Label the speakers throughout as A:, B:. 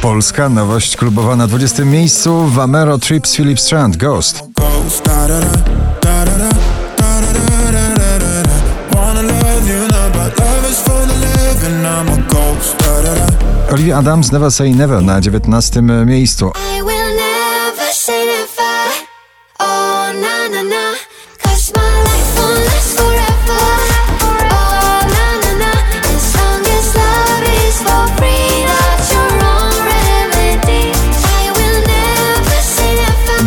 A: Polska nowość klubowa na 20 miejscu Vamero Trips Philip Strand Ghost. Olivia Adams Never Say Never na 19 miejscu.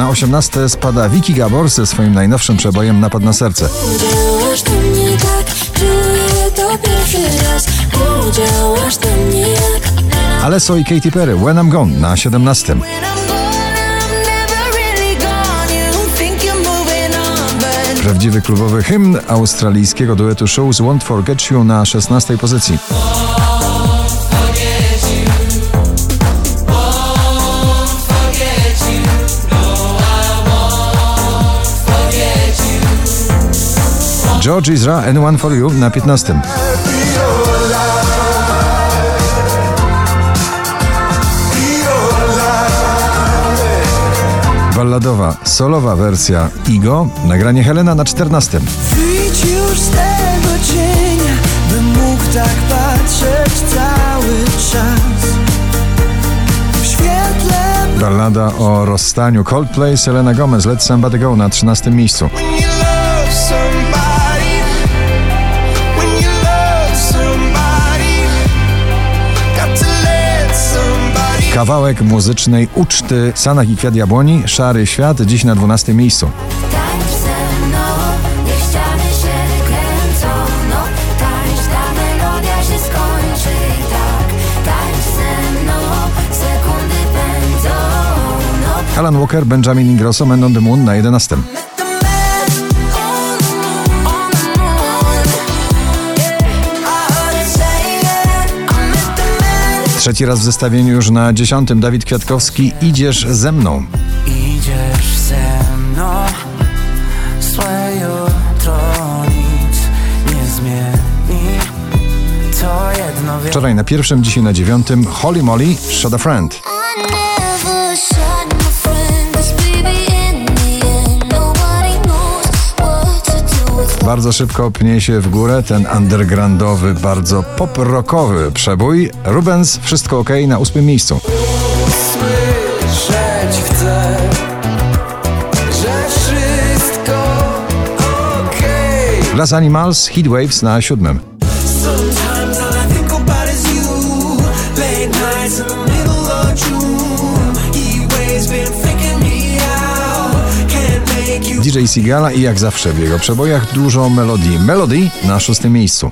B: Na
A: 18 spada Vicky Gabor ze swoim najnowszym przebojem Napad na serce.
B: Udziałasz mnie tak, czuję to pierwszy raz. Udziałasz do mnie jak
A: Alesso i Katy Perry When I'm Gone na 17.
B: When I'm gone, I'm never really gone. You think you're moving on, but
A: Prawdziwy klubowy hymn australijskiego duetu Shows Won't Forget You na 16 pozycji. George Ezra Anyone For You na 15. Balladowa, solowa wersja Igo, nagranie Helena na 14.
C: Wyjdź już z tego cienia, bym mógł tak patrzeć cały czas. W świetle
A: Ballada o rozstaniu Coldplay Selena Gomez Let Somebody Go na 13 miejscu. Kawałek muzycznej uczty Sanach i Kwiat Jabłoni Szary Świat dziś na 12 miejscu.
B: No, tak. No,
A: Alan Walker, Benjamin Ingrosso, Man on the Moon na 11. Trzeci raz w zestawieniu już na 10. Dawid Kwiatkowski Idziesz ze mną.
C: Idziesz ze mną, złe jutro nic nie zmieni. To jedno wiem.
A: Wczoraj na pierwszym, dzisiaj na dziewiątym Holly Molly Shot a Friend.
B: I never shot my friend,
A: Bardzo szybko pnie się w górę ten undergroundowy, bardzo pop-rockowy przebój. Rubens, wszystko ok na ósmym miejscu.
C: Słyszeć chcę, że wszystko okej.
A: Glass Animals, Heatwaves na siódmym. DJ Sigala i jak zawsze w jego przebojach dużo melodii. Melody na szóstym miejscu.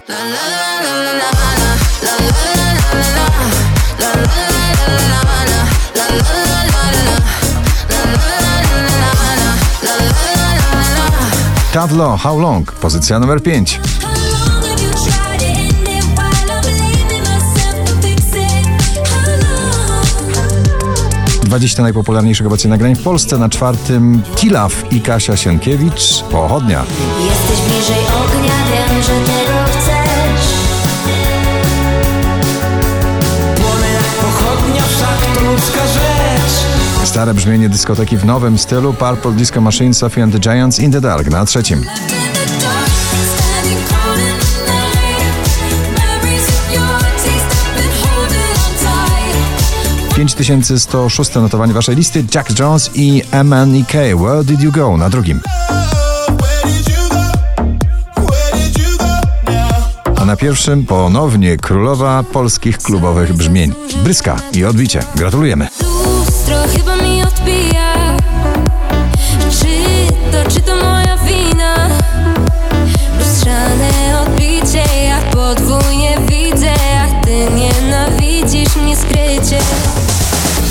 A: Tavlo, How Long, pozycja numer 5. 20 najpopularniejszych obecnie nagrań w Polsce. Na czwartym Tilaf i Kasia Sienkiewicz, Pochodnia.
B: Jesteś bliżej ognia, wiem, że tego chcesz.
C: płonę jak pochodnia, wszak to ludzka rzecz.
A: Stare brzmienie dyskoteki w nowym stylu Purple Disco Machine, Sophie and the Giants, In the Dark na trzecim. 5106 notowanie waszej listy Jack Jones i MNEK Where Did You Go na drugim. A na pierwszym ponownie królowa polskich klubowych brzmień. Bryska i odbicie. Gratulujemy.
B: magic